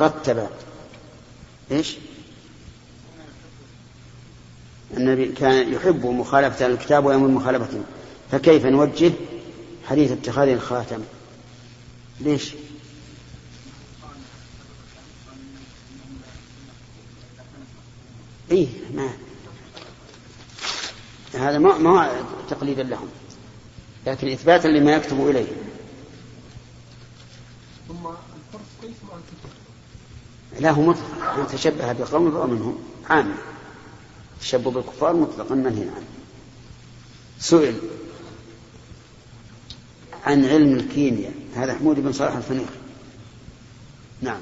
رتب إيش؟ النبي كان يحب مخالفة الكتاب ويأمر مخالفته فكيف نوجه حديث اتخاذ الخاتم؟ ليش؟ إيه ما. هذا ما ما تقليدا لهم. لكن إثباتا لما يكتب إليه. ثم الفرق كيف لا هو مطلق. من تشبه بقوم فهو منهم. عام. التشبه بالكفار مطلقا منهي عنه سئل عن علم الكيمياء. هذا حمود بن صالح الفنيخ. نعم.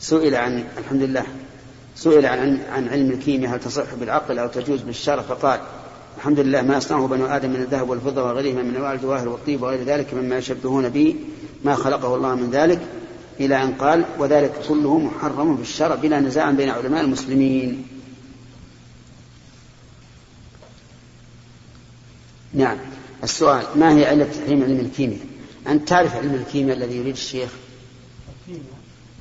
سئل عن الحمد لله. سئل عن عن علم الكيمياء هل تصح بالعقل أو تجوز بالشرع فقال الحمد لله ما يصنعه بنو آدم من الذهب والفضة وغيرهما من أنواع الجواهر والطيب وغير ذلك مما يشبهون به ما خلقه الله من ذلك. إلى أن قال وذلك كله محرم في الشرع بلا نزاع بين علماء المسلمين. نعم السؤال ما هي علة تحريم علم الكيمياء؟ أنت تعرف علم الكيمياء الذي يريد الشيخ؟ الكيمياء؟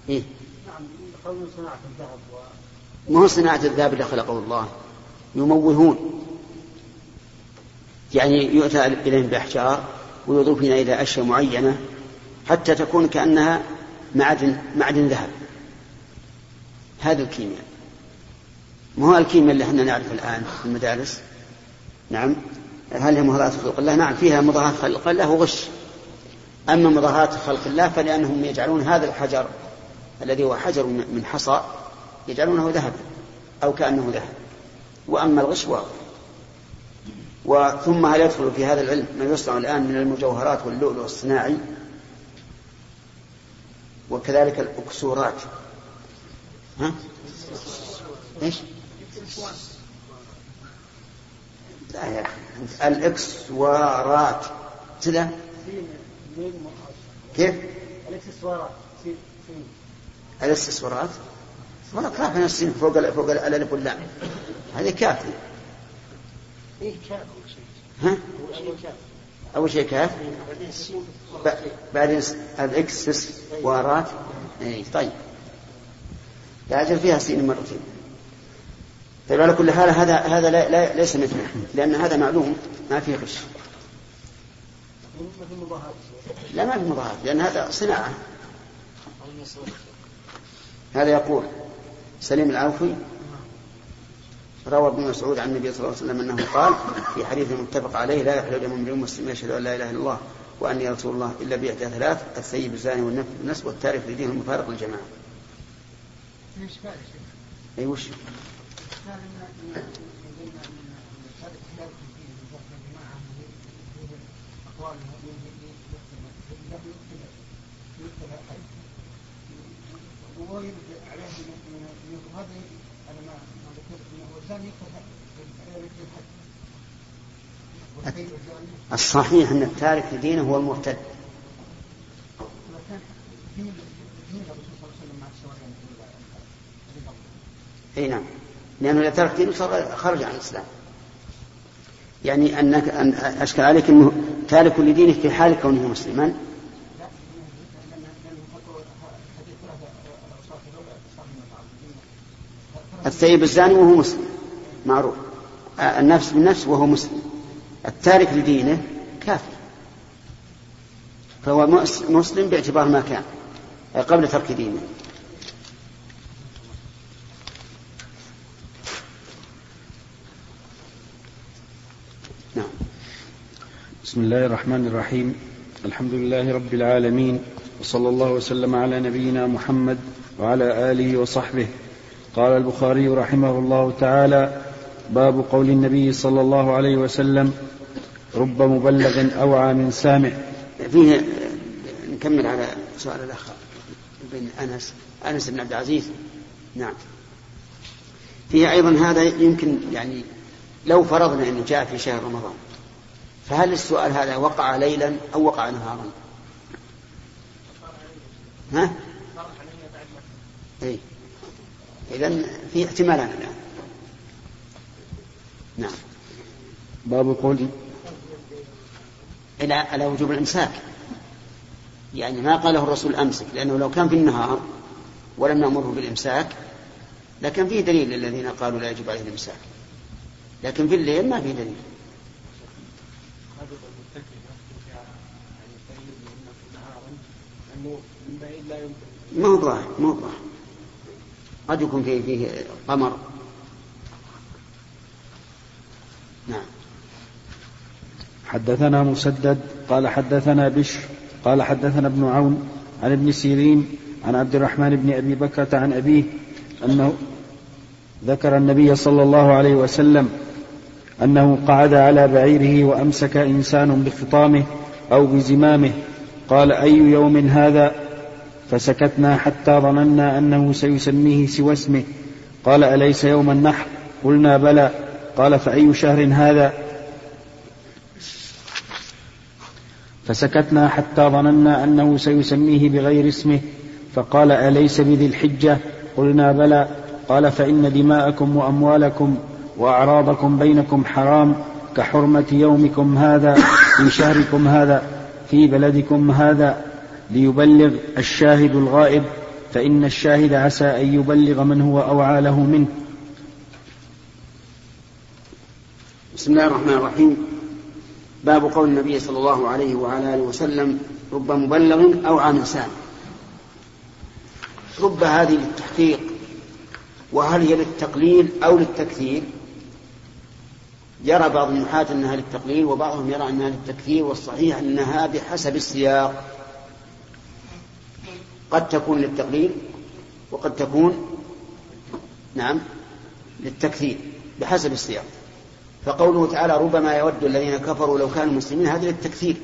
إيه؟ نعم صناعة الذهب و... ما هو صناعة الذهب اللي خلقه الله يموهون يعني يؤتى إليهم بأحجار ويضيفون إلى أشياء معينة حتى تكون كأنها معدن معدن ذهب. هذا الكيمياء. ما هو الكيمياء اللي إحنا نعرف الآن في المدارس؟ نعم. هل هي مظاهرات خلق الله؟ نعم فيها مظاهرات خلق الله وغش. أما مظاهرات خلق الله فلأنهم يجعلون هذا الحجر الذي هو حجر من حصى يجعلونه ذهبا أو كأنه ذهب. وأما الغش واضح وثم هل يدخل في هذا العلم ما يصنع الآن من المجوهرات واللؤلؤ الصناعي؟ وكذلك الأكسورات. ها؟ إيش؟ لا يا أخي الإكسوارات كذا كيف؟ الاكسسوارات الاكسسوارات والله كافي السين فوق فوق الالف واللام هذه كافي إيه كاف ها؟ أول شيء كاف. بعدين الإكسس وارات. إيه طيب. لا فيها سين مرتين. طيب على كل حال هذا هذا لا, لا ليس مثله لأن هذا معلوم ما فيه غش. لا ما في مظاهرات لأن هذا صناعة. هذا يقول سليم العوفي روى ابن مسعود عن النبي صلى الله عليه وسلم انه قال في حديث متفق عليه لا يحل دم امرئ مسلم يشهد ان لا اله الا الله واني رسول الله الا باحدى ثلاث الثيب الزاني والنفس بالنسب والتارك لدين المفارق للجماعه. اي وش؟ الصحيح أن التارك لدينه هو المرتد. إي نعم. لأنه إذا ترك دينه خرج عن الإسلام. يعني انك أن أشكل عليك أنه تارك لدينه في حال كونه مسلما. الثيب الزاني وهو مسلم. معروف. النفس بالنفس وهو مسلم. التارك لدينه كافر. فهو مسلم باعتبار ما كان قبل ترك دينه. نعم. بسم الله الرحمن الرحيم. الحمد لله رب العالمين وصلى الله وسلم على نبينا محمد وعلى آله وصحبه. قال البخاري رحمه الله تعالى باب قول النبي صلى الله عليه وسلم رب مبلغ أوعى من سامع. فيه نكمل على سؤال الأخ بن أنس أنس بن عبد العزيز. نعم. فيه أيضا هذا يمكن يعني لو فرضنا أنه جاء في شهر رمضان فهل السؤال هذا وقع ليلا أو وقع نهارا؟ ها؟ إيه. إذا في احتمالان الآن. نعم. باب قول إلى على وجوب الإمساك. يعني ما قاله الرسول أمسك لأنه لو كان في النهار ولم نأمره بالإمساك لكن فيه دليل للذين قالوا لا يجب عليه الإمساك. لكن في الليل ما فيه دليل. ما هو ظاهر ما هو ظاهر. قد يكون فيه فيه قمر. نعم. حدثنا مسدد قال حدثنا بشر قال حدثنا ابن عون عن ابن سيرين عن عبد الرحمن بن أبي بكرة عن أبيه أنه ذكر النبي صلى الله عليه وسلم أنه قعد على بعيره وأمسك إنسان بخطامه أو بزمامه. قال أي يوم هذا؟ فسكتنا حتى ظننا أنه سيسميه سوى اسمه. قال أليس يوم النحر؟ قلنا بلى. قال فأي شهر هذا؟ فسكتنا حتى ظننا أنه سيسميه بغير اسمه فقال أليس بذي الحجة؟ قلنا بلى. قال فإن دماءكم وأموالكم وأعراضكم بينكم حرام كحرمة يومكم هذا في شهركم هذا في بلدكم هذا. ليبلغ الشاهد الغائب فإن الشاهد عسى أن يبلغ من هو أوعى له منه. بسم الله الرحمن الرحيم. باب قول النبي صلى الله عليه وعلى آله وسلم رب مبلغ أو عام سام رب هذه للتحقيق وهل هي للتقليل أو للتكثير؟ يرى بعض النحاة أنها للتقليل وبعضهم يرى أنها للتكثير والصحيح أنها بحسب السياق. قد تكون للتقليل وقد تكون نعم للتكثير بحسب السياق. فقوله تعالى ربما يود الذين كفروا لو كانوا مسلمين هذا للتكثير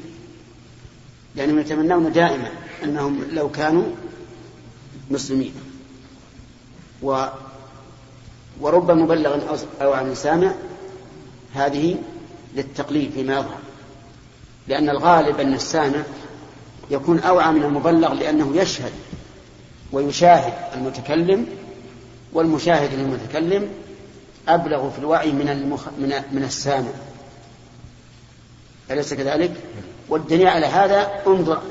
لأنهم يتمنون دائما أنهم لو كانوا مسلمين. و ورب مبلغ أو عن سامع هذه للتقليد فيما يظهر. لأن الغالب أن السامع يكون أوعى من المبلغ لأنه يشهد ويشاهد المتكلم والمشاهد للمتكلم أبلغ في الوعي من المخ... من من السامع. أليس كذلك؟ والدليل على هذا انظر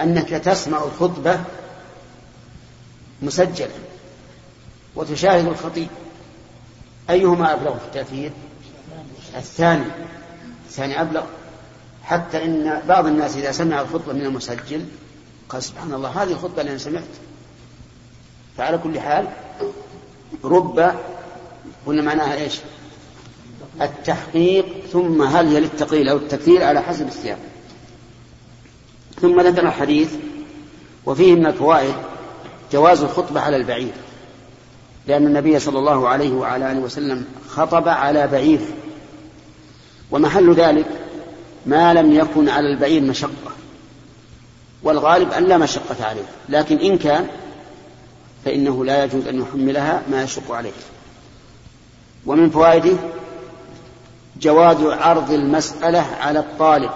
أنك تسمع الخطبة مسجلة وتشاهد الخطيب. أيهما أبلغ في التأثير؟ الثاني. الثاني أبلغ. حتى إن بعض الناس إذا سمع الخطبة من المسجل قال سبحان الله هذه الخطبة اللي أنا سمعت فعلى كل حال رب قلنا معناها إيش؟ التحقيق ثم هل هي للتقليل أو التكثير على حسب السياق. ثم ذكر الحديث وفيه من الفوائد جواز الخطبة على البعير لأن النبي صلى الله عليه وعلى آله وسلم خطب على بعير ومحل ذلك ما لم يكن على البعير مشقة والغالب أن لا مشقة عليه لكن إن كان فإنه لا يجوز أن يحملها ما يشق عليه ومن فوائده جواز عرض المسألة على الطالب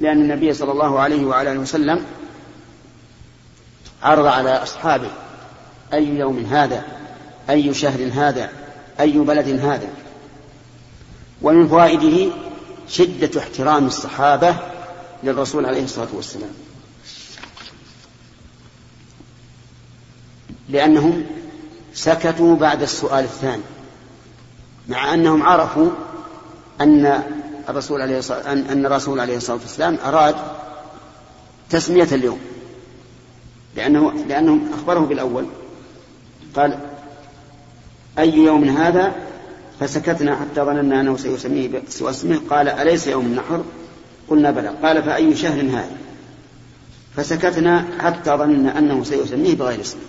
لأن النبي صلى الله عليه وعلى آله وسلم عرض على أصحابه أي يوم هذا أي شهر هذا أي بلد هذا. ومن فوائده شدة احترام الصحابة للرسول عليه الصلاة والسلام لأنهم سكتوا بعد السؤال الثاني. مع أنهم عرفوا أن الرسول عليه الصلاة أن الرسول عليه الصلاة والسلام أراد تسمية اليوم. لأنه لأنهم أخبره بالأول. قال أي يوم هذا؟ فسكتنا حتى ظننا أنه سيسميه اسمه. قال أليس يوم النحر؟ قلنا بلى. قال فأي شهر هذا؟ فسكتنا حتى ظننا أنه سيسميه بغير اسمه.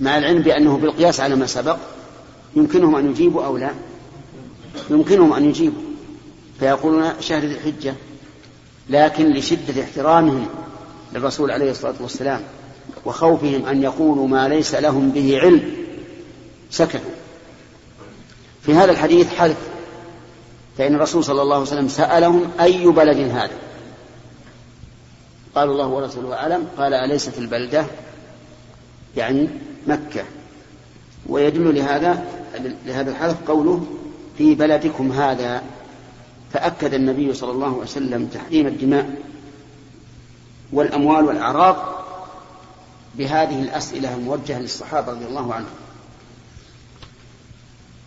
مع العلم بأنه بالقياس على ما سبق يمكنهم أن يجيبوا أو لا؟ يمكنهم أن يجيبوا. فيقولون شهر ذي الحجة لكن لشدة احترامهم للرسول عليه الصلاة والسلام وخوفهم أن يقولوا ما ليس لهم به علم سكتوا. في هذا الحديث حلف فإن الرسول صلى الله عليه وسلم سألهم أي بلد هذا؟ قالوا الله ورسوله أعلم قال أليست البلدة؟ يعني مكة. ويدل لهذا لهذا الحلف قوله في بلدكم هذا فأكد النبي صلى الله عليه وسلم تحريم الدماء والأموال والأعراض بهذه الأسئلة الموجهة للصحابة رضي الله عنهم.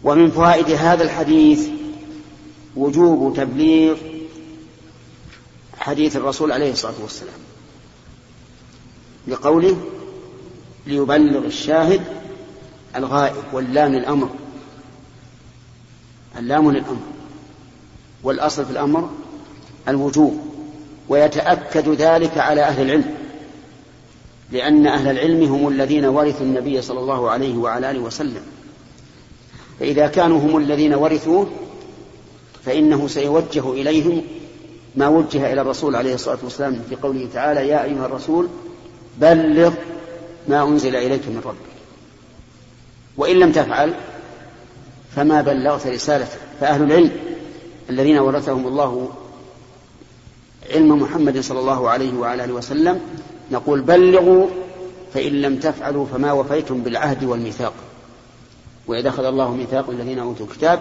ومن فوائد هذا الحديث وجوب تبليغ حديث الرسول عليه الصلاة والسلام. لقوله ليبلغ الشاهد الغائب واللام الأمر. اللام للأمر. والأصل في الأمر الوجوب ويتأكد ذلك على أهل العلم لأن أهل العلم هم الذين ورثوا النبي صلى الله عليه وعلى آله وسلم. فإذا كانوا هم الذين ورثوه فإنه سيوجه إليهم ما وجه إلى الرسول عليه الصلاة والسلام في قوله تعالى يا أيها الرسول بلغ ما أنزل إليك من ربك. وإن لم تفعل فما بلغت رسالته فأهل العلم الذين ورثهم الله علم محمد صلى الله عليه وعلى آله وسلم نقول بلغوا فإن لم تفعلوا فما وفيتم بالعهد والميثاق. وإذا أخذ الله ميثاق الذين أوتوا الكتاب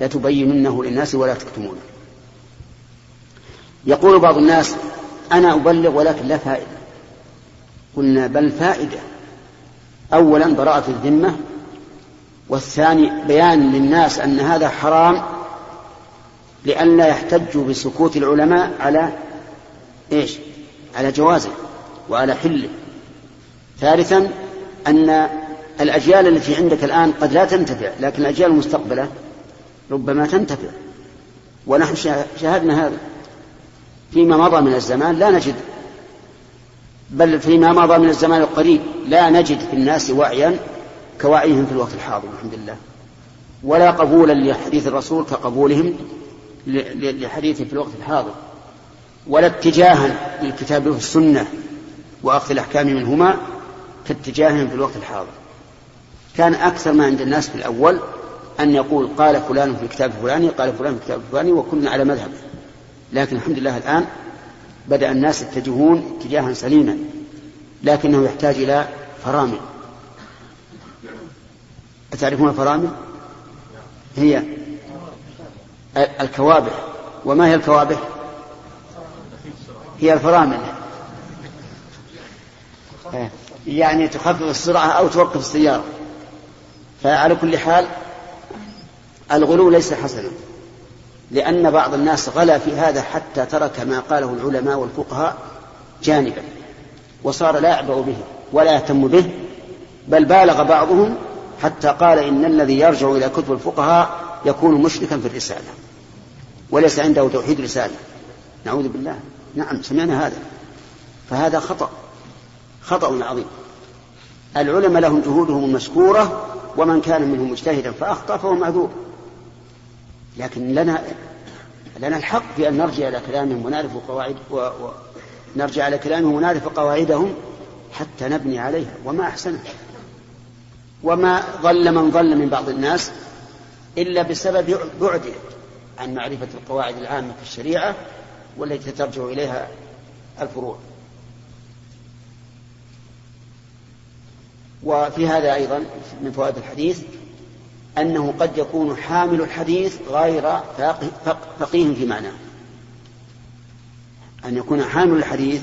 لتبيننه للناس ولا تكتمونه. يقول بعض الناس أنا أبلغ ولكن لا فائدة. قلنا بل فائدة أولا براءة الذمة والثاني بيان للناس أن هذا حرام لئلا يحتجوا بسكوت العلماء على إيش؟ على جوازه وعلى حله. ثالثا أن الأجيال التي عندك الآن قد لا تنتفع لكن الأجيال المستقبلة ربما تنتفع ونحن شاهدنا هذا فيما مضى من الزمان لا نجد بل فيما مضى من الزمان القريب لا نجد في الناس وعيا كوعيهم في الوقت الحاضر الحمد لله. ولا قبولا لحديث الرسول كقبولهم لحديثه في الوقت الحاضر ولا اتجاها للكتاب والسنة وأخذ الأحكام منهما كاتجاههم في الوقت الحاضر. كان أكثر ما عند الناس في الأول أن يقول قال فلان في الكتاب الفلاني قال فلان في الكتاب الفلاني وكلنا على مذهبه لكن الحمد لله الآن بدأ الناس يتجهون اتجاها سليما لكنه يحتاج إلى فرامل. أتعرفون الفرامل؟ هي الكوابح. وما هي الكوابح؟ هي الفرامل. يعني تخفف السرعة أو توقف السيارة. فعلى كل حال الغلو ليس حسنا. لأن بعض الناس غلا في هذا حتى ترك ما قاله العلماء والفقهاء جانبا وصار لا يعبأ به ولا يهتم به بل بالغ بعضهم حتى قال إن الذي يرجع إلى كتب الفقهاء يكون مشركا في الرسالة وليس عنده توحيد رسالة. نعوذ بالله. نعم سمعنا هذا. فهذا خطأ خطأ عظيم. العلماء لهم جهودهم المشكورة ومن كان منهم مجتهدا فأخطأ فهو معذور لكن لنا لنا الحق في أن نرجع إلى كلامهم ونعرف قواعد ونرجع إلى كلامهم ونعرف قواعدهم حتى نبني عليها. وما أحسنه وما ضل من ضل من بعض الناس إلا بسبب بعده عن معرفة القواعد العامة في الشريعة والتي ترجع إليها الفروع. وفي هذا أيضا من فوائد الحديث أنه قد يكون حامل الحديث غير فقيه في معناه أن يكون حامل الحديث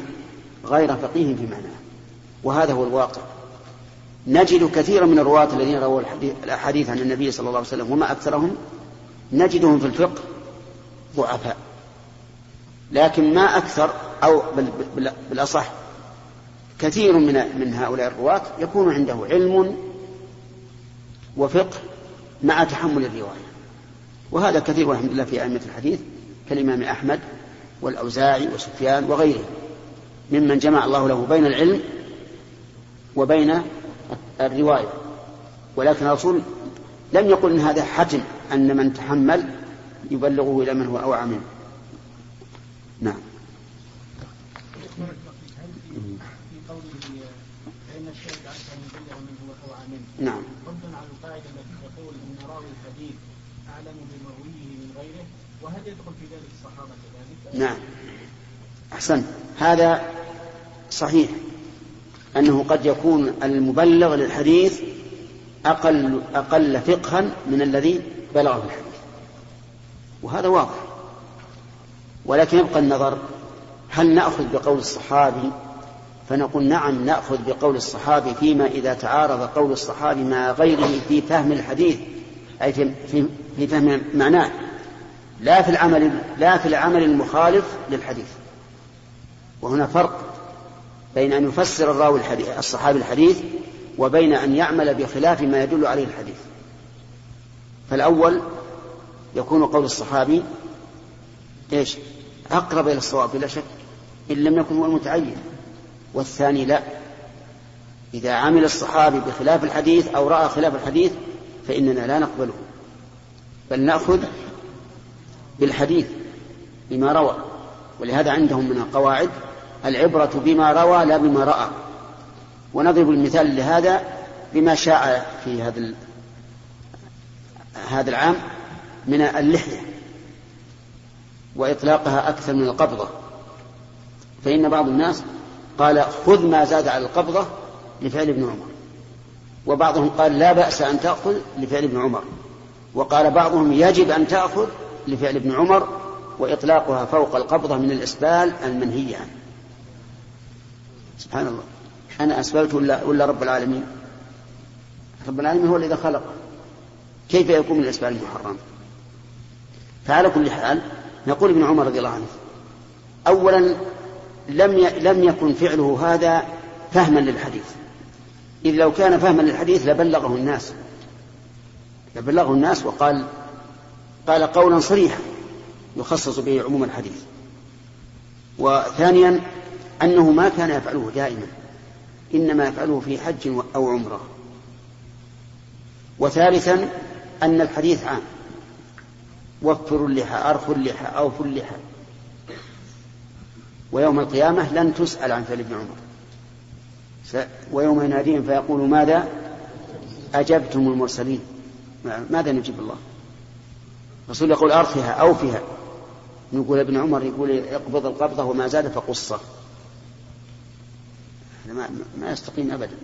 غير فقيه في معناه وهذا هو الواقع. نجد كثيرا من الرواة الذين رووا الأحاديث عن النبي صلى الله عليه وسلم وما أكثرهم نجدهم في الفقه ضعفاء. لكن ما أكثر أو بالأصح كثير من من هؤلاء الرواة يكون عنده علم وفقه مع تحمل الرواية. وهذا كثير والحمد لله في أئمة الحديث كالإمام أحمد والأوزاعي وسفيان وغيره ممن جمع الله له بين العلم وبين الرواية. ولكن الرسول لم يقل إن هذا حتم أن من تحمل يبلغه إلى من هو أوعى منه. نعم. نعم ردا على القاعده التي تقول ان راوي الحديث من غيره وهل يدخل في ذلك الصحابة كذلك؟ نعم. أحسنت. هذا صحيح. أنه قد يكون المبلغ للحديث أقل أقل فقها من الذي بلغه الحديث. وهذا واضح. ولكن يبقى النظر هل نأخذ بقول الصحابي؟ فنقول نعم نأخذ بقول الصحابي فيما إذا تعارض قول الصحابي مع غيره في فهم الحديث. أي في, في, في فهم معناه. لا في العمل لا في العمل المخالف للحديث. وهنا فرق بين أن يفسر الراوي الحديث الصحابي الحديث وبين أن يعمل بخلاف ما يدل عليه الحديث. فالأول يكون قول الصحابي إيش؟ أقرب إلى الصواب بلا شك إن لم يكن هو المتعين. والثاني لا. إذا عمل الصحابي بخلاف الحديث أو رأى خلاف الحديث فإننا لا نقبله بل نأخذ بالحديث بما روى ولهذا عندهم من القواعد العبرة بما روى لا بما رأى. ونضرب المثال لهذا بما شاء في هذا هذا العام من اللحية وإطلاقها أكثر من القبضة. فإن بعض الناس قال خذ ما زاد على القبضة لفعل ابن عمر. وبعضهم قال لا بأس أن تأخذ لفعل ابن عمر. وقال بعضهم يجب أن تأخذ لفعل ابن عمر وإطلاقها فوق القبضة من الإسبال المنهي عنه سبحان الله. أنا أسبلت ولا, ولا رب العالمين؟ رب العالمين هو الذي خلق. كيف يكون من الإسبال المحرم؟ فعلى كل حال نقول ابن عمر رضي الله عنه أولا لم لم يكن فعله هذا فهما للحديث. إذ لو كان فهما للحديث لبلغه الناس. لبلغه الناس وقال قال قولا صريحا يخصص به عموم الحديث. وثانيا أنه ما كان يفعله دائما إنما يفعله في حج أو عمرة. وثالثا أن الحديث عام. وفروا اللحى أرخوا اللحى أوفوا اللحى ويوم القيامة لن تسأل عن فعل ابن عمر. ويوم يناديهم فيقول ماذا أجبتم المرسلين؟ ماذا نجيب الله؟ الرسول يقول أرخها أوفها. نقول ابن عمر يقول اقبض القبضة وما زاد فقصه. ما, ما يستقيم أبدا.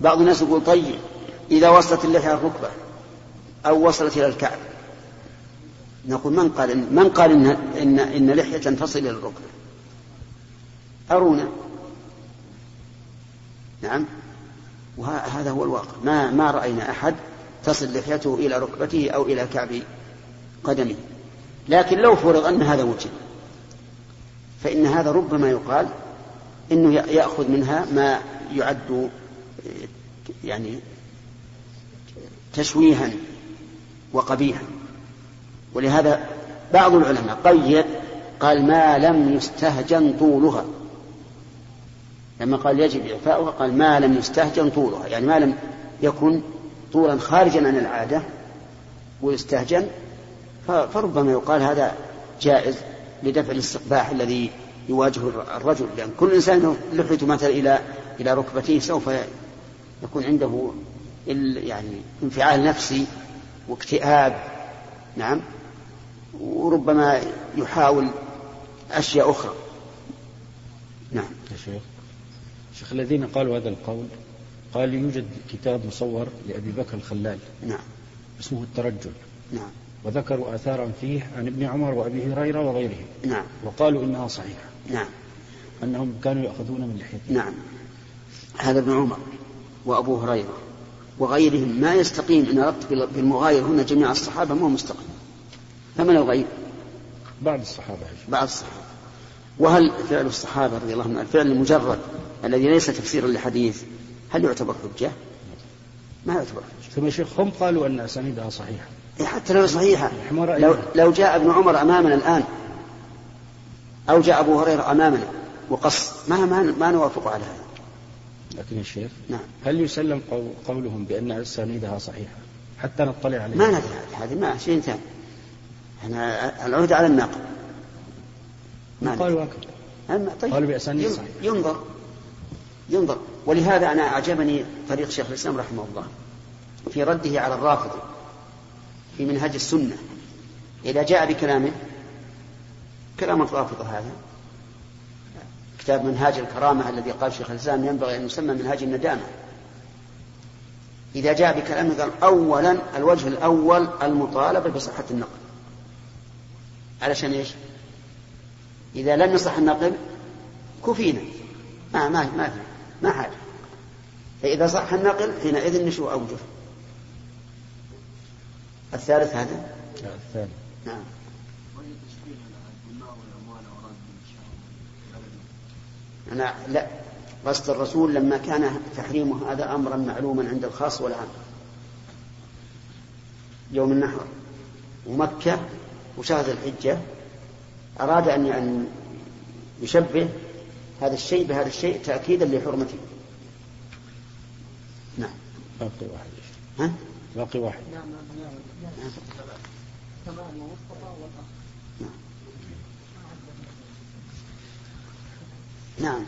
بعض الناس يقول طيب إذا وصلت اللحية الركبة أو وصلت إلى الكعب نقول من قال من قال إن إن, إن لحية تصل إلى الركبة؟ أرونا. نعم. وهذا هو الواقع. ما ما رأينا أحد تصل لحيته إلى ركبته أو إلى كعب قدمه. لكن لو فرض أن هذا وجد فإن هذا ربما يقال إنه يأخذ منها ما يعد يعني تشويها وقبيحا. ولهذا بعض العلماء قيد قال ما لم يستهجن طولها. لما قال يجب إعفاؤها قال ما لم يستهجن طولها يعني ما لم يكن طولا خارجا عن العادة ويستهجن فربما يقال هذا جائز لدفع الاستقباح الذي يواجه الرجل لأن كل إنسان لحيته مثلا إلى إلى ركبتيه سوف يكون عنده يعني انفعال نفسي واكتئاب نعم وربما يحاول أشياء أخرى. نعم. يا شيخ. شيخ الذين قالوا هذا القول قال يوجد كتاب مصور لأبي بكر الخلال. نعم. اسمه الترجل. نعم. وذكروا آثارا فيه عن ابن عمر وأبي هريرة وغيرهم. نعم. وقالوا إنها صحيحة. نعم. أنهم كانوا يأخذون من لحيتهم نعم. هذا ابن عمر وأبو هريرة وغيرهم ما يستقيم إن أردت بالمغاير هنا جميع الصحابة ما هو مستقيم. فمن الغير بعض الصحابة بعض الصحابة. وهل فعل الصحابة رضي الله عنهم؟ الفعل المجرد. الذي ليس تفسيرا لحديث هل يعتبر حجة؟ ما يعتبر حجة. ثم شيخ هم قالوا أن أسانيدها صحيحة. إيه، حتى لو صحيحة. لو, لو جاء ابن عمر أمامنا الآن أو جاء أبو هريرة أمامنا وقص ما ما, ما نوافق على هذا. لكن يا شيخ نعم. هل يسلم قولهم بأن أسانيدها صحيحة؟ حتى نطلع عليها. ما ندري هذه ما شيء ثاني إحنا العهد على الناقل ما قالوا هكذا. طيب. قالوا بأسانيد صحيحة. ينظر. ينظر. ولهذا أنا أعجبني طريق شيخ الإسلام رحمه الله في رده على الرافض في منهج السنة. إذا جاء بكلامه كلام الرافضة هذا كتاب منهاج الكرامة الذي قال شيخ الإسلام ينبغي أن يسمى منهاج الندامة. إذا جاء بكلامه قال أولا الوجه الأول المطالبة بصحة النقل. علشان إيش؟ إذا لم يصح النقل كفينا. ما ما ما في. ما حاجة. فإذا صح النقل حينئذ نشوف أوجه الثالث هذا؟ الثاني. نعم. أنا لا قصد الرسول لما كان تحريمه هذا أمرا معلوما عند الخاص والعام. يوم النحر. ومكة وشهر الحجة أراد أن يشبه هذا الشيء بهذا الشيء تأكيدا لحرمته. نعم. باقي واحد. ها؟ باقي واحد. نعم نعم المصطفى والأخ نعم.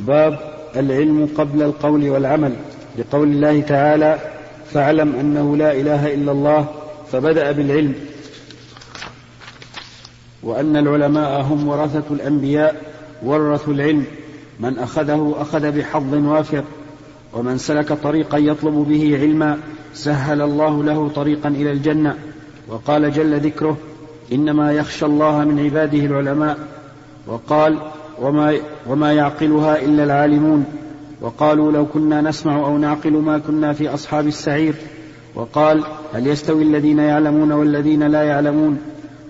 باب العلم قبل القول والعمل. لقول الله تعالى فاعلم أنه لا إله إلا الله فبدأ بالعلم. وأن العلماء هم ورثه الأنبياء ورثوا العلم من أخذه أخذ بحظ وافر ومن سلك طريقا يطلب به علما سهل الله له طريقا إلى الجنة. وقال جل ذكره إنما يخشى الله من عباده العلماء. وقال وما, وما يعقلها إلا العالمون. وقالوا لو كنا نسمع أو نعقل ما كنا في أصحاب السعير. وقال هل يستوي الذين يعلمون والذين لا يعلمون؟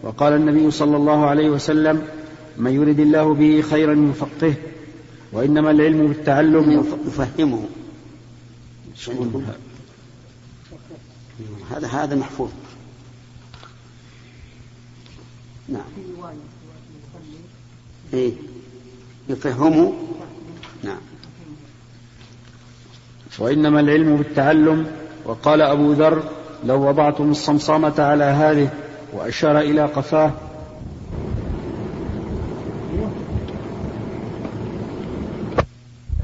وقال النبي صلى الله عليه وسلم من يرد الله به خيرا يفقهه وإنما العلم بالتعلم يفهمه. هذا هذا محفوظ. نعم. إيه. يفهمه. نعم. وإنما العلم بالتعلم وقال أبو ذر لو وضعتم الصمصامة على هذه وأشار إلى قفاه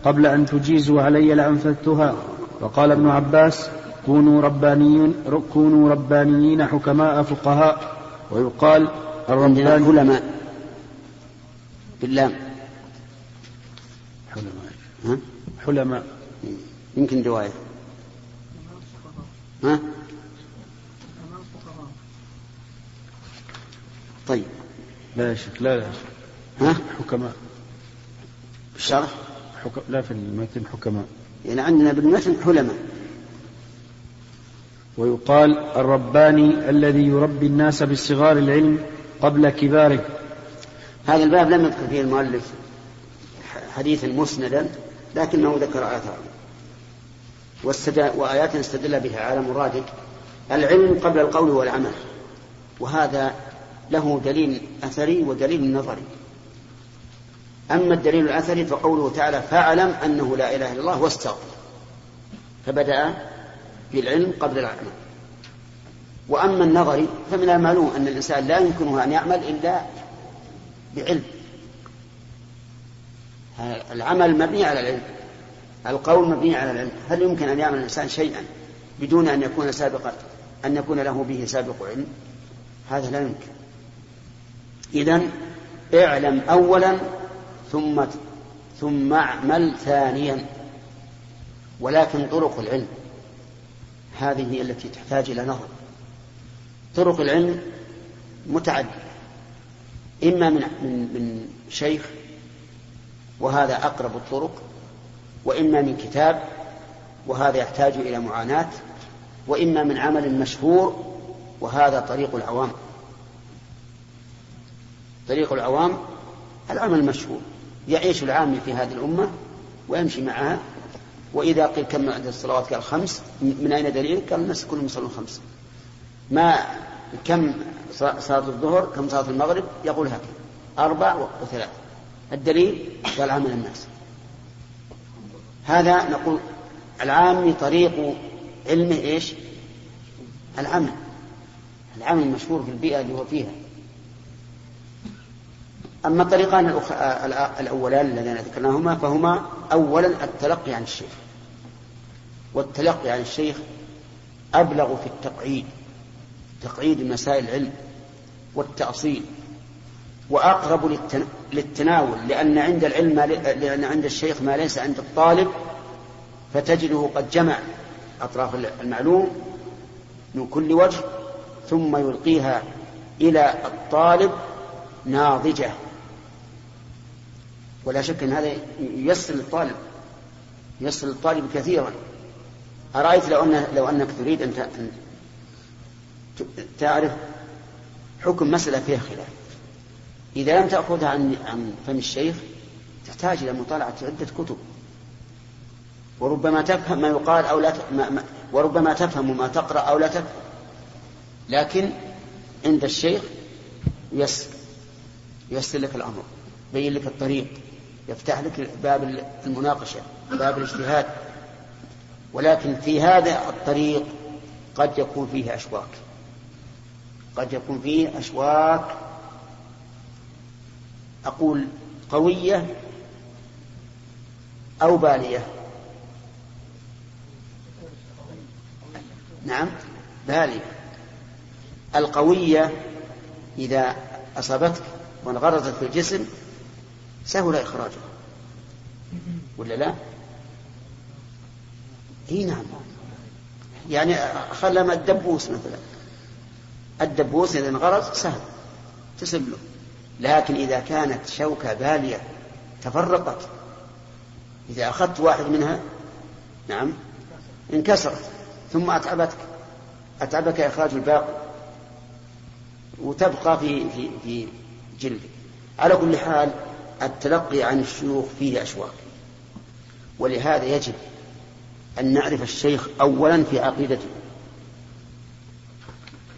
قبل أن تجيزوا علي لأنفذتها. وقال ابن عباس كونوا ربانيين كونوا ربانيين حكماء فقهاء. ويقال الرباني علماء. باللام. حلماء؟ حلماء. يمكن رواية. ها؟ طيب. لا يا شيخ لا لا ها؟ حكماء. الشرح حك... لا في المتن حكماء. يعني عندنا بالمتن حلماء. ويقال الرباني الذي يربي الناس بصغار العلم قبل كباره. هذا الباب لم يذكر فيه المؤلف حديثا مسندا لكنه ذكر آثار وآيات استدل بها على مراده العلم قبل القول والعمل. وهذا له دليل أثري ودليل نظري. أما الدليل الأثري فقوله تعالى فاعلم أنه لا إله إلا الله واستغفر. فبدأ بالعلم قبل العمل وأما النظري فمن المعلوم أن الإنسان لا يمكنه أن يعمل إلا بعلم. العمل مبني على العلم. القول مبني على العلم. هل يمكن أن يعمل الإنسان شيئا بدون أن يكون سابقا؟ أن يكون له به سابق علم؟ هذا لا يمكن. إذا اعلم أولا ثم ثم اعمل ثانيا ولكن طرق العلم. هذه هي التي تحتاج إلى نظر. طرق العلم متعددة. إما من من من شيخ وهذا أقرب الطرق وإما من كتاب وهذا يحتاج إلى معاناة وإما من عمل مشهور وهذا طريق العوام. طريق العوام العمل المشهور. يعيش العامي في هذه الأمة ويمشي معها. وإذا قيل كم عدد الصلوات؟ قال خمس. من أين دليل؟ قال الناس كلهم يصلون خمس. ما كم صلاة الظهر كم صلاة المغرب؟ يقول هكذا. أربع وثلاث الدليل قال عمل الناس. هذا نقول العامي طريق علمه إيش؟ العمل. العمل المشهور في البيئة اللي هو فيها. أما الطريقان الأولان اللذان ذكرناهما فهما أولا التلقي عن الشيخ. والتلقي عن الشيخ أبلغ في التقعيد تقعيد مسائل العلم والتأصيل وأقرب للتناول لأن عند العلم لأن عند الشيخ ما ليس عند الطالب فتجده قد جمع أطراف المعلوم من كل وجه ثم يلقيها إلى الطالب ناضجة. ولا شك أن هذا ييسر للطالب ييسر للطالب كثيرا. أرأيت لو أن لو أنك تريد أن تعرف حكم مسألة فيها خلاف. إذا لم تأخذها عن عن فم الشيخ تحتاج إلى مطالعة عدة كتب. وربما تفهم ما يقال أو لا ما ما وربما تفهم ما تقرأ أو لا تفهم. لكن عند الشيخ يسر يسر لك الأمر يبين لك الطريق. يفتح لك باب المناقشة باب الاجتهاد. ولكن في هذا الطريق قد يكون فيه أشواك. قد يكون فيه أشواك أقول قوية أو بالية. نعم بالية. القوية إذا أصابتك وانغرزت في الجسم سهل إخراجها ولا لا؟ إي نعم. يعني خلما الدبوس مثلا. الدبوس إذا انغرز سهل. تسب له. لكن إذا كانت شوكة بالية تفرقت. إذا أخذت واحد منها نعم انكسرت. ثم أتعبتك. أتعبك إخراج الباقي. وتبقى في في في جلدك. على كل حال التلقي عن الشيوخ فيه أشواك ولهذا يجب أن نعرف الشيخ أولا في عقيدته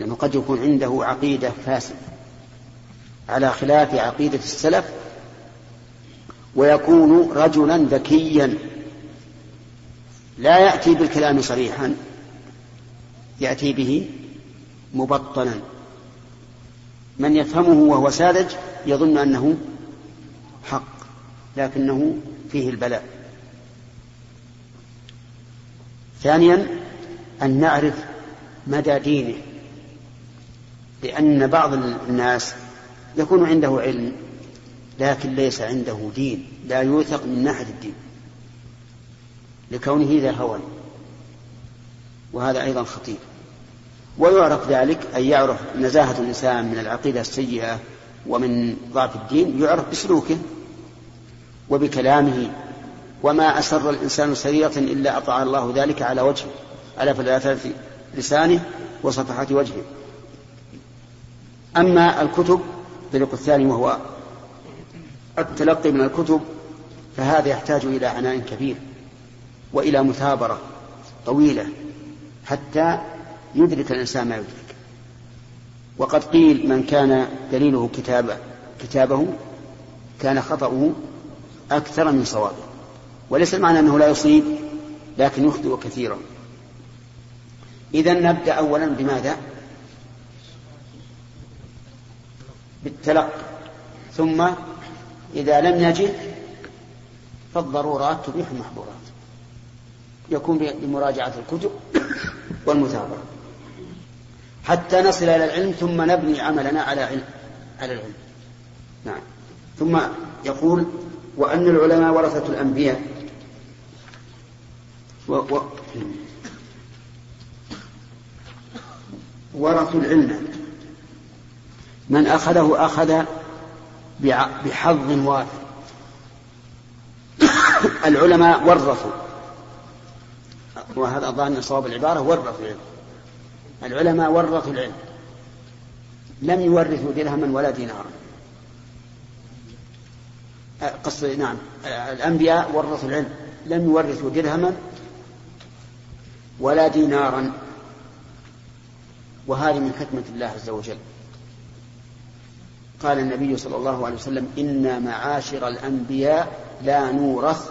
لأنه قد يكون عنده عقيدة فاسدة على خلاف عقيدة السلف ويكون رجلا ذكيا لا يأتي بالكلام صريحا يأتي به مبطنا من يفهمه وهو ساذج يظن أنه لكنه فيه البلاء. ثانيا أن نعرف مدى دينه لأن بعض الناس يكون عنده علم لكن ليس عنده دين لا يوثق من ناحية الدين لكونه ذا هوى. وهذا أيضا خطير. ويعرف ذلك أن يعرف نزاهة الإنسان من العقيدة السيئة ومن ضعف الدين يعرف بسلوكه وبكلامه وما أسر الإنسان سريرة إلا أطاع الله ذلك على وجهه على فلافة لسانه وصفحة وجهه. أما الكتب الطريق الثاني وهو التلقي من الكتب فهذا يحتاج إلى عناء كبير وإلى مثابرة طويلة حتى يدرك الإنسان ما يدرك. وقد قيل من كان دليله كتابه كتابه كان خطأه أكثر من صوابه وليس المعنى أنه لا يصيب لكن يخطئ كثيرا. إذا نبدأ أولا بماذا؟ بالتلقي. ثم إذا لم يجد فالضرورات تبيح المحظورات. يكون بمراجعة الكتب والمثابرة. حتى نصل إلى العلم ثم نبني عملنا على علم على العلم. نعم. ثم يقول وأن العلماء ورثة الأنبياء. و و ورثوا العلم. من أخذه أخذ بحظ وافر العلماء ورثوا. وهذا ظاهر صواب العبارة ورثوا العلم. العلماء ورثوا العلم. لم يورثوا درهما ولا دينارا. قصد نعم. الأنبياء ورثوا العلم. لم يورثوا درهما ولا دينارا. وهذه من حكمة الله عز وجل. قال النبي صلى الله عليه وسلم إنا معاشر الأنبياء لا نورث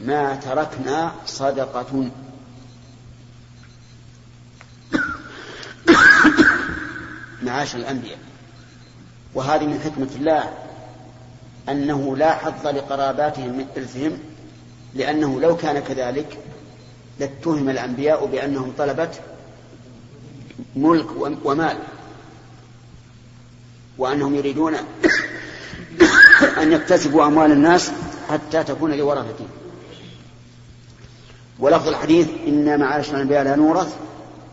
ما تركنا صدقة. معاشر الأنبياء. وهذه من حكمة الله. أنه لا حظ لقراباتهم من إرثهم لأنه لو كان كذلك لاتهم الأنبياء بأنهم طلبة ملك ومال وأنهم يريدون أن يكتسبوا أموال الناس حتى تكون لورثتهم ولفظ الحديث إنا معاشر الأنبياء لا نورث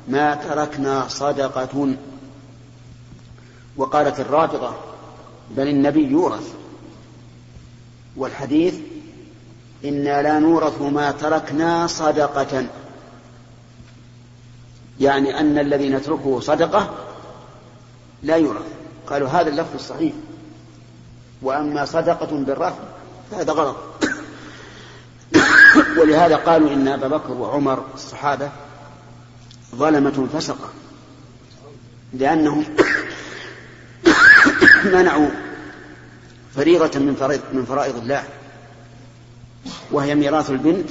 ما تركنا صدقة. وقالت الرافضة بل النبي يورث. والحديث إنا لا نورث ما تركنا صدقة. يعني أن الذي نتركه صدقة لا يورث. قالوا هذا اللفظ الصحيح. وأما صدقة بالرفع فهذا غلط. ولهذا قالوا إن أبا بكر وعمر الصحابة ظلمة فسقة. لأنهم منعوا فريضة من فرائض من فرائض الله. وهي ميراث البنت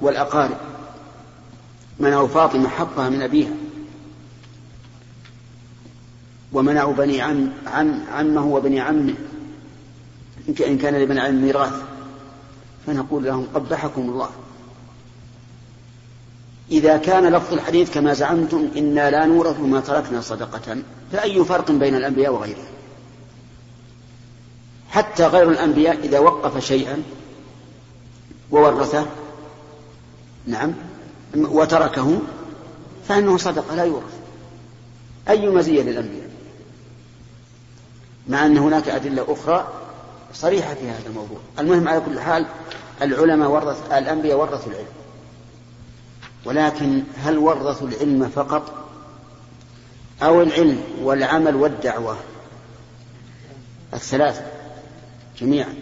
والأقارب. منعوا فاطمة حقها من أبيها. ومنعوا بني عم عم عمه وبني عمه. إن كان لبني عم ميراث. فنقول لهم قبحكم الله. إذا كان لفظ الحديث كما زعمتم إنا لا نورث ما تركنا صدقة. فأي فرق بين الأنبياء وغيرهم؟ حتى غير الأنبياء إذا وقف شيئا وورثه نعم وتركه فإنه صدقة لا يورث. أي مزية للأنبياء؟ مع أن هناك أدلة أخرى صريحة في هذا الموضوع. المهم على كل حال العلماء ورث الأنبياء ورثوا العلم. ولكن هل ورثوا العلم فقط؟ أو العلم والعمل والدعوة؟ الثلاثة. جميعا.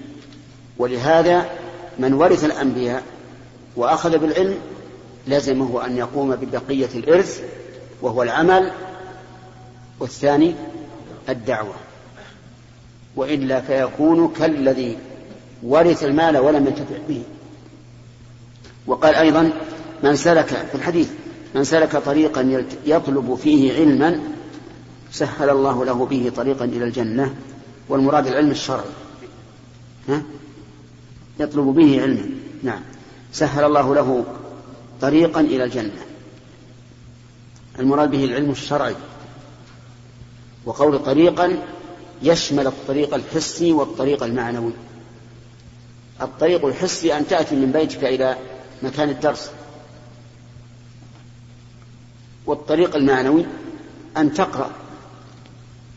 ولهذا من ورث الأنبياء وأخذ بالعلم لزمه أن يقوم ببقية الإرث وهو العمل. والثاني الدعوة. وإلا فيكون كالذي ورث المال ولم ينتفع به. وقال أيضا من سلك في الحديث من سلك طريقا يطلب فيه علما سهل الله له به طريقا إلى الجنة. والمراد العلم الشرعي. ها؟ يطلب به علما نعم. سهل الله له طريقا إلى الجنة. المراد به العلم الشرعي. وقول طريقا يشمل الطريق الحسي والطريق المعنوي. الطريق الحسي أن تأتي من بيتك إلى مكان الدرس. والطريق المعنوي أن تقرأ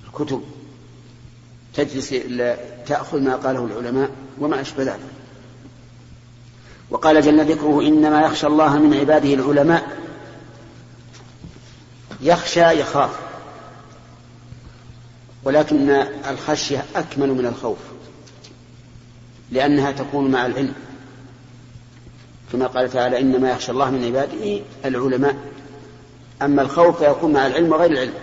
الكتب. تجلس تأخذ ما قاله العلماء وما أشبه ذلك. وقال جل ذكره إنما يخشى الله من عباده العلماء. يخشى يخاف. ولكن الخشية أكمل من الخوف. لأنها تكون مع العلم. كما قال تعالى إنما يخشى الله من عباده العلماء. أما الخوف فيكون مع العلم وغير العلم.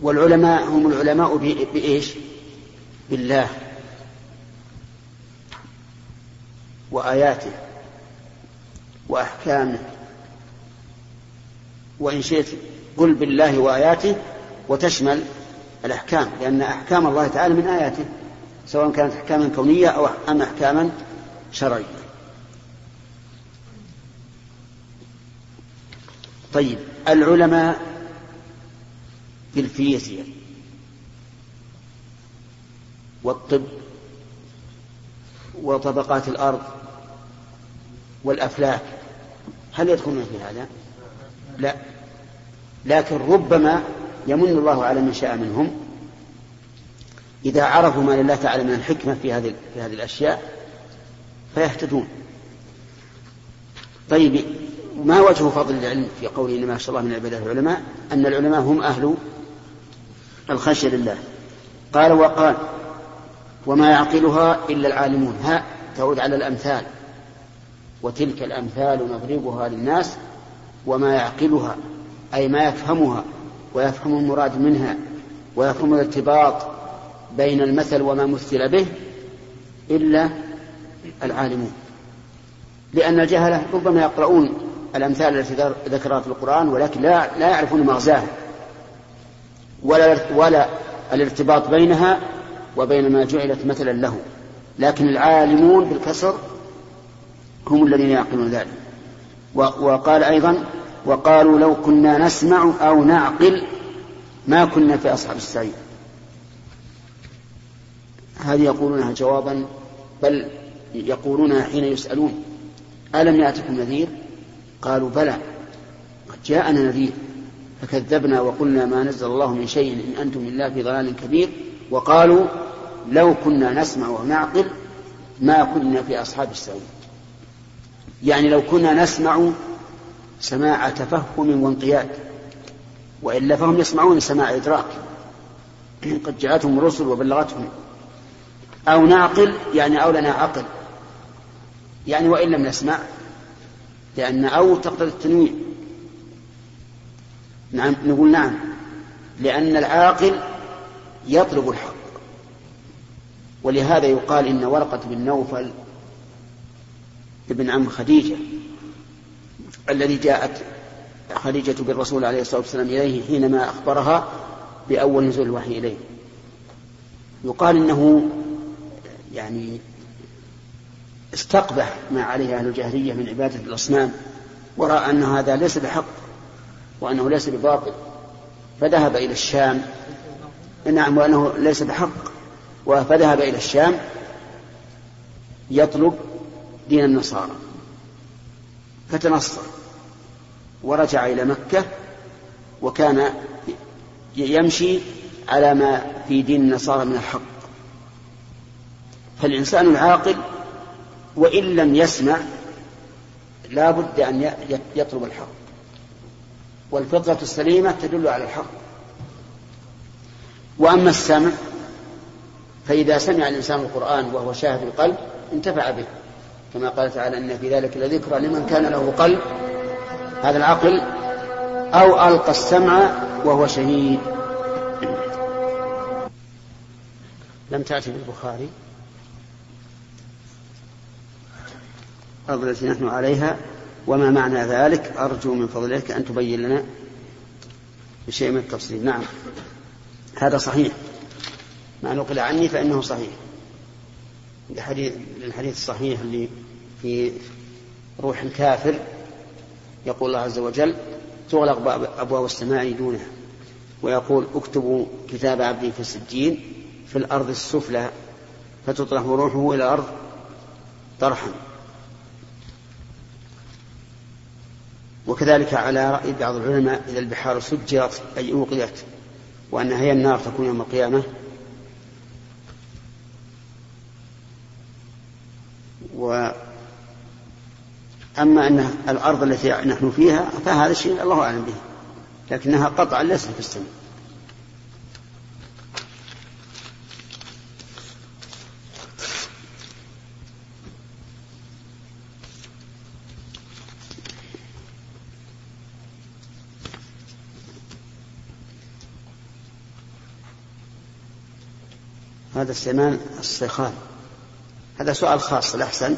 والعلماء هم العلماء بإيش؟ بالله وآياته وأحكامه. وإن شئت قل بالله وآياته وتشمل الأحكام لأن أحكام الله تعالى من آياته سواء كانت أحكاما كونية أو أم أحكاما شرعية. طيب العلماء في الفيزياء والطب وطبقات الأرض والأفلاك هل يدخلون في هذا؟ لا لكن ربما يمن الله على من شاء منهم إذا عرفوا ما لله تعالى من الحكمة في هذه في هذه الأشياء فيهتدون. طيب ما وجه فضل العلم في قوله إنما يخشى الله من عباده العلماء أن العلماء هم أهل الخشية لله. قال وقال وما يعقلها إلا العالمون. ها تعود على الأمثال. وتلك الأمثال نضربها للناس وما يعقلها أي ما يفهمها ويفهم المراد منها ويفهم الارتباط بين المثل وما مثل به إلا العالمون. لأن الجهلة ربما يقرؤون الأمثال التي ذكرها في القرآن ولكن لا لا يعرفون مغزاها. ولا ولا الارتباط بينها وبين ما جعلت مثلا له. لكن العالمون بالكسر هم الذين يعقلون ذلك. وقال أيضا وقالوا لو كنا نسمع أو نعقل ما كنا في أصحاب السعير. هذه يقولونها جوابا بل يقولونها حين يسألون ألم يأتكم نذير؟ قالوا بلى قد جاءنا نذير. فكذبنا وقلنا ما نزل الله من شيء إن أنتم إلا في ضلال كبير وقالوا لو كنا نسمع ونعقل ما كنا في أصحاب السعير يعني لو كنا نسمع سماع تفهم وانقياد وإلا فهم يسمعون سماع إدراك قد جاءتهم الرسل وبلغتهم. أو نعقل يعني أو لنا عقل يعني وإن لم نسمع لأن أو تقتضي التنويع نعم نقول نعم. لأن العاقل يطلب الحق. ولهذا يقال إن ورقة بن نوفل ابن عم خديجة الذي جاءت خديجة بالرسول عليه الصلاة والسلام إليه حينما أخبرها بأول نزول الوحي إليه. يقال إنه يعني استقبح ما عليه أهل الجاهلية من عبادة الأصنام ورأى أن هذا ليس بحق. وأنه ليس بباطل فذهب إلى الشام. نعم وأنه ليس بحق. فذهب إلى الشام يطلب دين النصارى. فتنصر ورجع إلى مكة وكان يمشي على ما في دين النصارى من الحق. فالإنسان العاقل وإن لم يسمع لا بد أن يطلب الحق. والفطرة السليمة تدل على الحق. وأما السمع فإذا سمع الإنسان القرآن وهو شاهد القلب انتفع به. كما قال تعالى إن في ذلك لذكرى لمن كان له قلب. هذا العقل أو ألقى السمع وهو شهيد. لم تأتي بالبخاري؟ التي نحن عليها وما معنى ذلك؟ أرجو من فضلك أن تبين لنا بشيء من التفصيل. نعم. هذا صحيح. ما نقل عني فإنه صحيح. الحديث الصحيح اللي في روح الكافر يقول الله عز وجل تغلق أبواب السماء دونها. ويقول اكتبوا كتاب عبدي في السجين في الأرض السفلى فتطرح روحه إلى الأرض طرحا. وكذلك على رأي بعض العلماء إذا البحار سجرت أي أوقدت وأن هي النار تكون يوم القيامة. و أما أن الأرض التي نحن فيها فهذا الشيء الله أعلم به لكنها قطعا ليست في السماء. هذا استعمال الصيخان هذا سؤال خاص الأحسن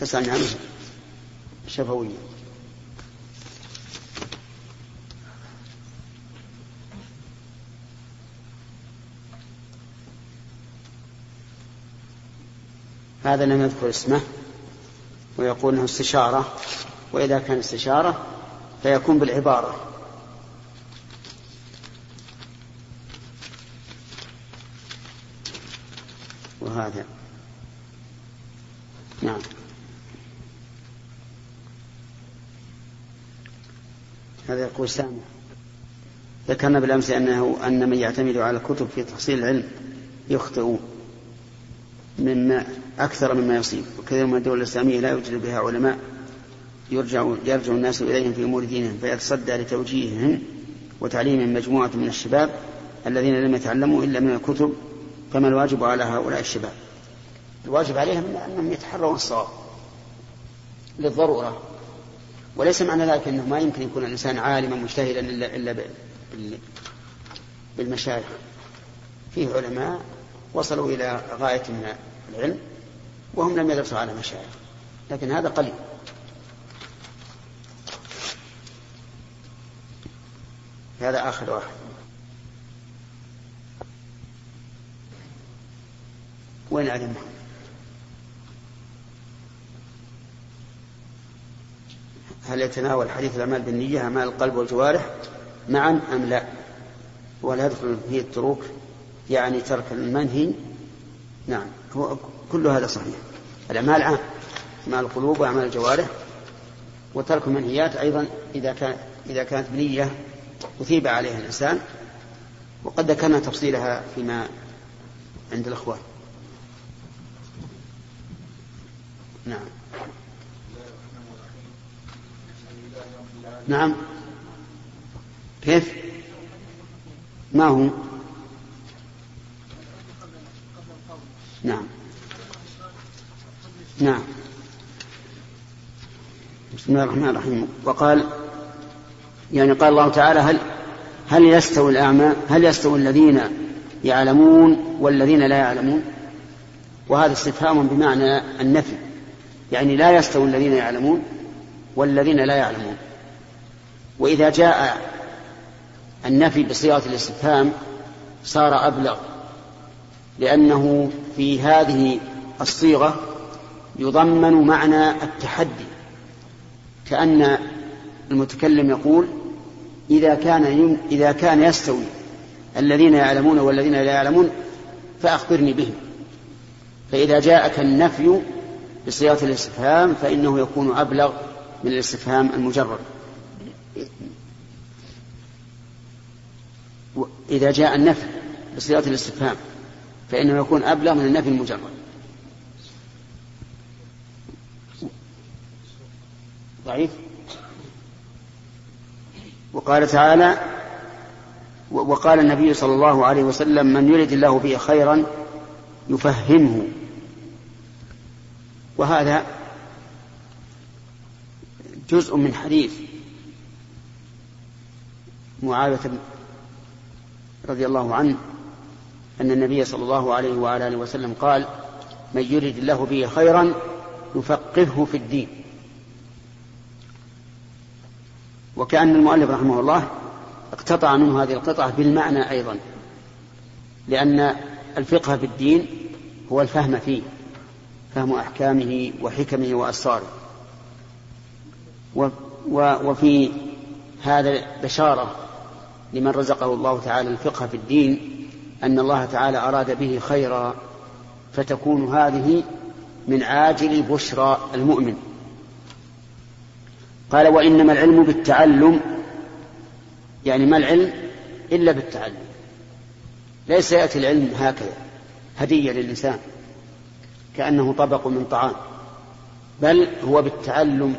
تسألني عنه شفويا. هذا لم يذكر اسمه ويقول إنه استشارة وإذا كان استشارة فيكون بالعبارة. وهذا نعم. هذا يقول سامع ذكرنا بالأمس أنه أن من يعتمد على الكتب في تحصيل العلم يخطئ مما أكثر مما يصيب. وكثير من الدول الإسلامية لا يوجد بها علماء. يرجع يرجع الناس إليهم في أمور دينهم فيتصدى لتوجيههم وتعليم مجموعة من الشباب الذين لم يتعلموا إلا من الكتب فما الواجب على هؤلاء الشباب؟ الواجب عليهم أنهم يتحرون الصواب للضرورة. وليس معنى ذلك أنه ما يمكن يكون الإنسان عالما مجتهدا إلا, إلا بالمشايخ. فيه علماء وصلوا إلى غاية من العلم وهم لم يدرسوا على مشايخ. لكن هذا قليل. هذا آخر واحد. وين عدمه هل يتناول حديث الأعمال بالنية أعمال القلب والجوارح؟ معا أم لا؟ ولا يدخل فيه التروك يعني ترك المنهي؟ نعم هو كل هذا صحيح. الأعمال عام أعمال القلوب وأعمال الجوارح وترك المنهيات أيضا إذا كان إذا كانت بنية أثيب عليها الإنسان وقد ذكرنا تفصيلها فيما عند الأخوان. نعم. نعم. كيف؟ ما هو؟ نعم. نعم. بسم الله الرحمن الرحيم. وقال يعني قال الله تعالى هل هل يستوي الأعمى هل يستوي الذين يعلمون والذين لا يعلمون؟ وهذا استفهام بمعنى النفي. يعني لا يستوي الذين يعلمون والذين لا يعلمون. وإذا جاء النفي بصيغة الاستفهام صار أبلغ لأنه في هذه الصيغة يضمن معنى التحدي. كأن المتكلم يقول إذا كان إذا كان يستوي الذين يعلمون والذين لا يعلمون فأخبرني بهم. فإذا جاءك النفي بصيغة الاستفهام فإنه يكون أبلغ من الاستفهام المجرد. إذا جاء النفي بصيغة الاستفهام فإنه يكون أبلغ من النفي المجرد. ضعيف؟ وقال تعالى وقال النبي صلى الله عليه وسلم من يرد الله به خيرا يفهمه. وهذا جزء من حديث معاوية رضي الله عنه أن النبي صلى الله عليه وعلى آله وسلم قال من يرد الله به خيرا يفقهه في الدين. وكأن المؤلف رحمه الله اقتطع منه هذه القطعة بالمعنى أيضا لأن الفقه في الدين هو الفهم فيه. فهم أحكامه وحكمه وأسراره. وفي هذا بشارة لمن رزقه الله تعالى الفقه في الدين أن الله تعالى أراد به خيرا فتكون هذه من عاجل بشرى المؤمن. قال وإنما العلم بالتعلم يعني ما العلم إلا بالتعلم. ليس يأتي العلم هكذا هدية للإنسان. كأنه طبق من طعام بل هو بالتعلم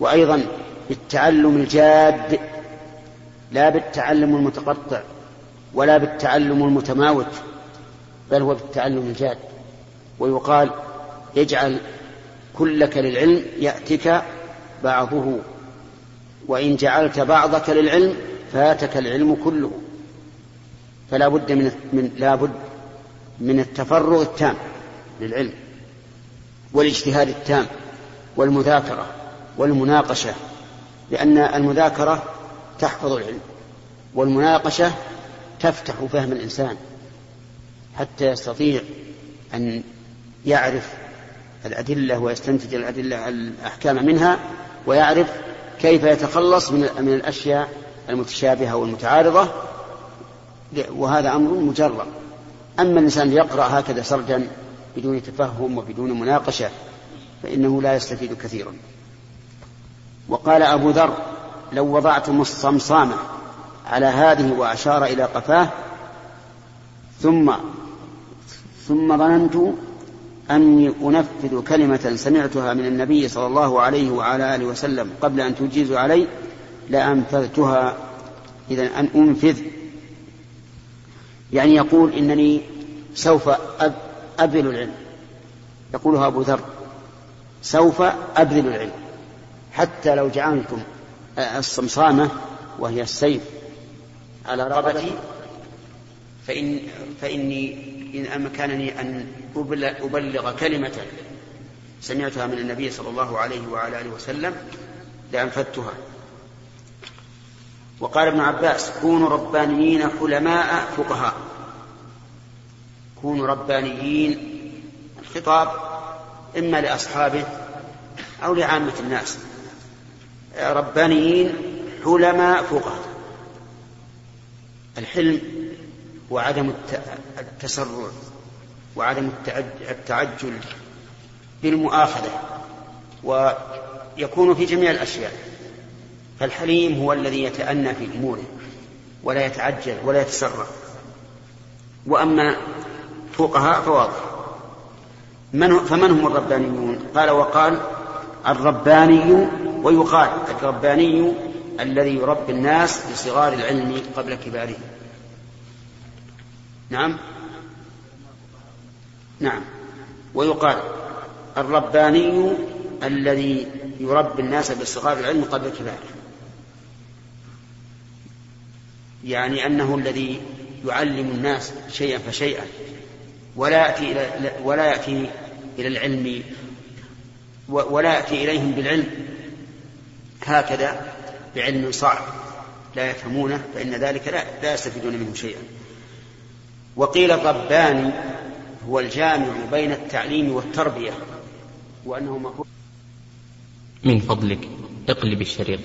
وأيضا بالتعلم الجاد لا بالتعلم المتقطع ولا بالتعلم المتماوت بل هو بالتعلم الجاد. ويقال اجعل كلك للعلم يأتك بعضه وإن جعلت بعضك للعلم فاتك العلم كله. فلا بد من من لا بد من التفرغ التام. للعلم والاجتهاد التام والمذاكرة والمناقشة لأن المذاكرة تحفظ العلم والمناقشة تفتح فهم الإنسان حتى يستطيع أن يعرف الأدلة ويستنتج الأدلة الأحكام منها ويعرف كيف يتخلص من الأشياء المتشابهة والمتعارضة. وهذا أمر مجرد أما الإنسان يقرأ هكذا سرجا بدون تفهم وبدون مناقشة فإنه لا يستفيد كثيرا. وقال أبو ذر لو وضعتم الصمصامة على هذه وأشار إلى قفاه ثم ثم ظننت أني أنفذ كلمة سمعتها من النبي صلى الله عليه وعلى آله وسلم قبل أن تجيز علي لأنفذتها إذا أن أنفذ. يعني يقول إنني سوف أبذل العلم. يقولها أبو ذر سوف أبذل العلم. حتى لو جعلتم الصمصامة وهي السيف على رقبتي فإن فإني إن أمكنني أن أبلغ كلمة سمعتها من النبي صلى الله عليه وعلى آله وسلم لأنفذتها. وقال ابن عباس كونوا ربانيين حلماء فقهاء. كونوا ربانيين الخطاب إما لأصحابه أو لعامة الناس. ربانيين حلماء فقهاء. الحلم وعدم التسرع وعدم التعجل بالمؤاخذة ويكون في جميع الأشياء. فالحليم هو الذي يتأنى في أموره ولا يتعجل ولا يتسرع. وأما فقهاء فواضح. من فمن هم الربانيون؟ قال وقال الرباني ويقال الرباني الذي يربي الناس بصغار العلم قبل كباره. نعم؟ نعم. ويقال الرباني الذي يربي الناس بصغار العلم قبل كباره. يعني أنه الذي يعلم الناس شيئا فشيئا. ولا يأتي إلى ولا يأتي إلى العلم ولا يأتي إليهم بالعلم. هكذا بعلم صعب لا يفهمونه فإن ذلك لا, لا يستفيدون منه شيئا. وقيل الرباني هو الجامع بين التعليم والتربية وأنه مفهوم من فضلك اقلب الشريط.